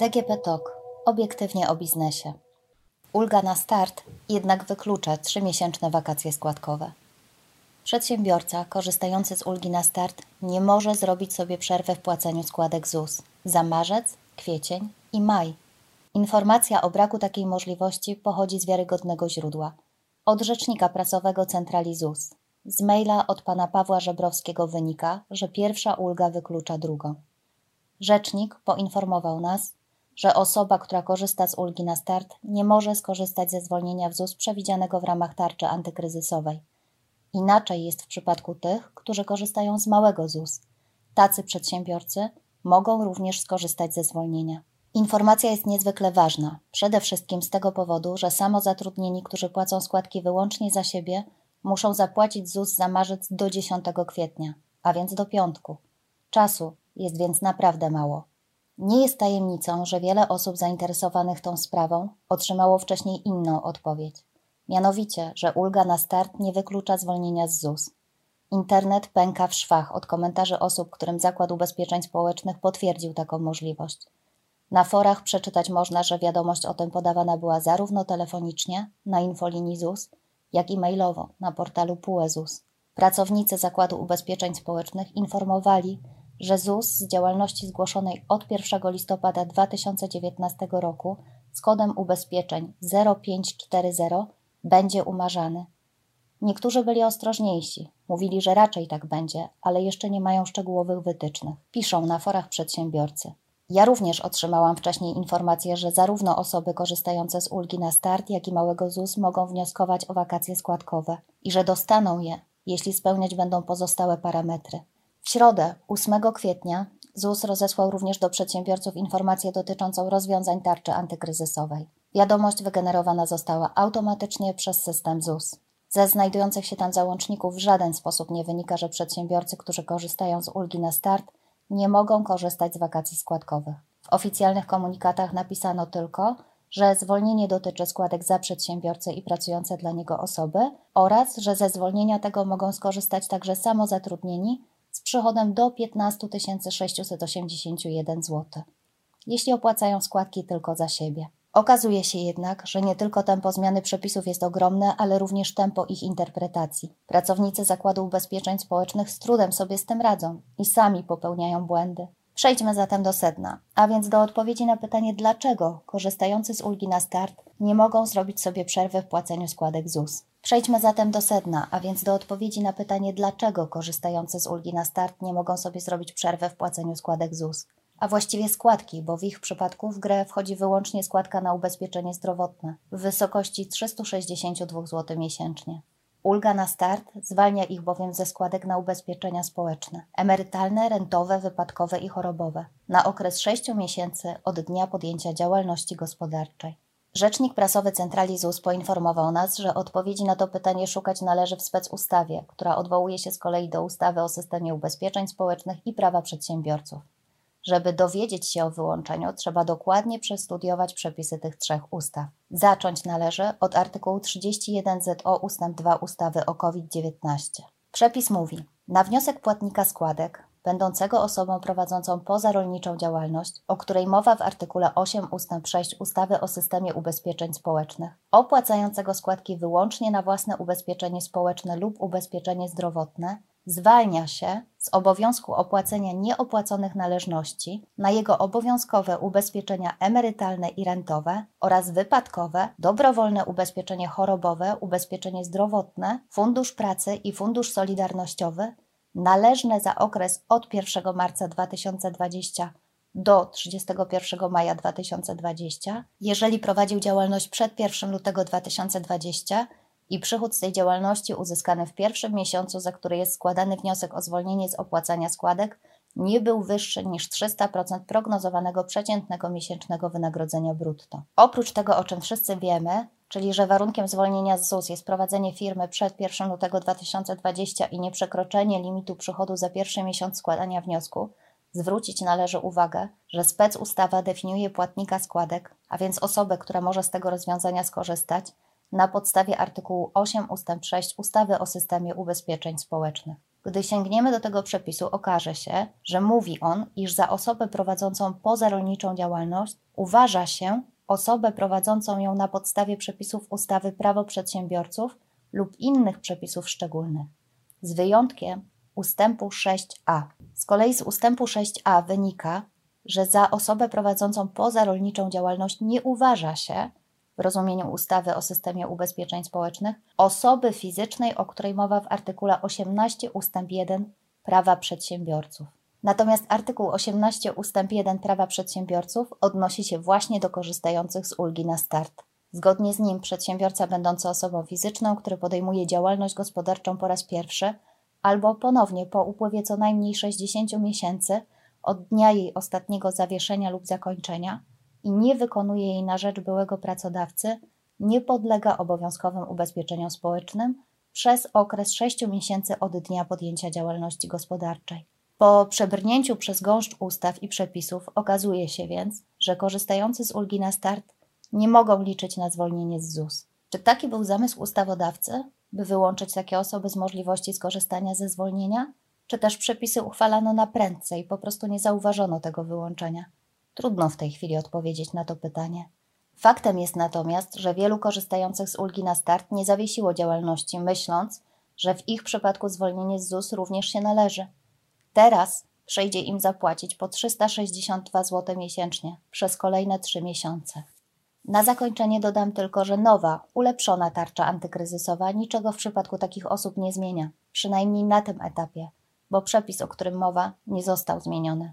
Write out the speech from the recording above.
DGP TOK. Obiektywnie o biznesie. Ulga na start jednak wyklucza trzymiesięczne wakacje składkowe. Przedsiębiorca korzystający z ulgi na start nie może zrobić sobie przerwy w płaceniu składek ZUS za marzec, kwiecień i maj. Informacja o braku takiej możliwości pochodzi z wiarygodnego źródła od rzecznika prasowego centrali ZUS. Z maila od pana Pawła Żebrowskiego wynika, że pierwsza ulga wyklucza drugą. Rzecznik poinformował nas, że osoba, która korzysta z ulgi na start, nie może skorzystać ze zwolnienia w ZUS przewidzianego w ramach tarczy antykryzysowej. Inaczej jest w przypadku tych, którzy korzystają z małego ZUS. Tacy przedsiębiorcy mogą również skorzystać ze zwolnienia. Informacja jest niezwykle ważna, przede wszystkim z tego powodu, że samozatrudnieni, którzy płacą składki wyłącznie za siebie, muszą zapłacić ZUS za marzec do 10 kwietnia, a więc do piątku. Czasu jest więc naprawdę mało. Nie jest tajemnicą, że wiele osób zainteresowanych tą sprawą otrzymało wcześniej inną odpowiedź. Mianowicie, że ulga na start nie wyklucza zwolnienia z ZUS. Internet pęka w szwach od komentarzy osób, którym Zakład Ubezpieczeń Społecznych potwierdził taką możliwość. Na forach przeczytać można, że wiadomość o tym podawana była zarówno telefonicznie na infolinii ZUS, jak i mailowo na portalu PUE ZUS. Pracownicy Zakładu Ubezpieczeń Społecznych informowali, że ZUS z działalności zgłoszonej od 1 listopada 2019 roku z kodem ubezpieczeń 0540 będzie umarzany. Niektórzy byli ostrożniejsi, mówili, że raczej tak będzie, ale jeszcze nie mają szczegółowych wytycznych. Piszą na forach przedsiębiorcy. Ja również otrzymałam wcześniej informację, że zarówno osoby korzystające z ulgi na start, jak i małego ZUS mogą wnioskować o wakacje składkowe i że dostaną je, jeśli spełniać będą pozostałe parametry. W środę, 8 kwietnia, ZUS rozesłał również do przedsiębiorców informację dotyczącą rozwiązań tarczy antykryzysowej. Wiadomość wygenerowana została automatycznie przez system ZUS. Ze znajdujących się tam załączników w żaden sposób nie wynika, że przedsiębiorcy, którzy korzystają z ulgi na start, nie mogą korzystać z wakacji składkowych. W oficjalnych komunikatach napisano tylko, że zwolnienie dotyczy składek za przedsiębiorcę i pracujące dla niego osoby oraz, że ze zwolnienia tego mogą skorzystać także samozatrudnieni z przychodem do 15 681 zł, jeśli opłacają składki tylko za siebie. Okazuje się jednak, że nie tylko tempo zmiany przepisów jest ogromne, ale również tempo ich interpretacji. Pracownicy Zakładu Ubezpieczeń Społecznych z trudem sobie z tym radzą i sami popełniają błędy. Przejdźmy zatem do sedna, a więc do odpowiedzi na pytanie, dlaczego korzystający z ulgi na start nie mogą zrobić sobie przerwy w płaceniu składek ZUS. Przejdźmy zatem do sedna, a więc do odpowiedzi na pytanie, dlaczego korzystający z ulgi na start nie mogą sobie zrobić przerwy w płaceniu składek ZUS a właściwie składki, bo w ich przypadku w grę wchodzi wyłącznie składka na ubezpieczenie zdrowotne w wysokości 362 zł miesięcznie. Ulga na start zwalnia ich bowiem ze składek na ubezpieczenia społeczne, emerytalne, rentowe, wypadkowe i chorobowe, na okres 6 miesięcy od dnia podjęcia działalności gospodarczej. Rzecznik prasowy Centrali ZUS poinformował nas, że odpowiedzi na to pytanie szukać należy w specustawie, która odwołuje się z kolei do ustawy o systemie ubezpieczeń społecznych i prawa przedsiębiorców. Żeby dowiedzieć się o wyłączeniu, trzeba dokładnie przestudiować przepisy tych trzech ustaw. Zacząć należy od artykułu 31 ZO ust. 2 ustawy o COVID-19. Przepis mówi: Na wniosek płatnika składek, będącego osobą prowadzącą pozarolniczą działalność, o której mowa w artykule 8 ust. 6 ustawy o systemie ubezpieczeń społecznych, opłacającego składki wyłącznie na własne ubezpieczenie społeczne lub ubezpieczenie zdrowotne, zwalnia się z obowiązku opłacenia nieopłaconych należności na jego obowiązkowe ubezpieczenia emerytalne i rentowe oraz wypadkowe, dobrowolne ubezpieczenie chorobowe, ubezpieczenie zdrowotne, fundusz pracy i fundusz solidarnościowy należne za okres od 1 marca 2020 do 31 maja 2020, jeżeli prowadził działalność przed 1 lutego 2020 i przychód z tej działalności uzyskany w pierwszym miesiącu, za który jest składany wniosek o zwolnienie z opłacania składek, nie był wyższy niż 300% prognozowanego przeciętnego miesięcznego wynagrodzenia brutto. Oprócz tego, o czym wszyscy wiemy, czyli że warunkiem zwolnienia z ZUS jest prowadzenie firmy przed 1 lutego 2020 i nieprzekroczenie limitu przychodu za pierwszy miesiąc składania wniosku, zwrócić należy uwagę, że spec ustawa definiuje płatnika składek, a więc osobę, która może z tego rozwiązania skorzystać, na podstawie artykułu 8 ust. 6 ustawy o systemie ubezpieczeń społecznych. Gdy sięgniemy do tego przepisu, okaże się, że mówi on, iż za osobę prowadzącą pozarolniczą działalność uważa się osobę prowadzącą ją na podstawie przepisów ustawy Prawo Przedsiębiorców lub innych przepisów szczególnych, z wyjątkiem ustępu 6a. Z kolei z ustępu 6a wynika, że za osobę prowadzącą pozarolniczą działalność nie uważa się, rozumieniu ustawy o systemie ubezpieczeń społecznych, osoby fizycznej, o której mowa w artykule 18 ustęp 1 prawa przedsiębiorców. Natomiast artykuł 18 ustęp 1 prawa przedsiębiorców odnosi się właśnie do korzystających z ulgi na start. Zgodnie z nim przedsiębiorca będący osobą fizyczną, który podejmuje działalność gospodarczą po raz pierwszy albo ponownie po upływie co najmniej 60 miesięcy od dnia jej ostatniego zawieszenia lub zakończenia i nie wykonuje jej na rzecz byłego pracodawcy, nie podlega obowiązkowym ubezpieczeniom społecznym przez okres 6 miesięcy od dnia podjęcia działalności gospodarczej. Po przebrnięciu przez gąszcz ustaw i przepisów okazuje się więc, że korzystający z ulgi na start nie mogą liczyć na zwolnienie z ZUS. Czy taki był zamysł ustawodawcy, by wyłączyć takie osoby z możliwości skorzystania ze zwolnienia? Czy też przepisy uchwalano na prędce i po prostu nie zauważono tego wyłączenia? Trudno w tej chwili odpowiedzieć na to pytanie. Faktem jest natomiast, że wielu korzystających z ulgi na start nie zawiesiło działalności, myśląc, że w ich przypadku zwolnienie z ZUS również się należy. Teraz przyjdzie im zapłacić po 362 zł miesięcznie przez kolejne 3 miesiące. Na zakończenie dodam tylko, że nowa, ulepszona tarcza antykryzysowa niczego w przypadku takich osób nie zmienia, przynajmniej na tym etapie, bo przepis, o którym mowa, nie został zmieniony.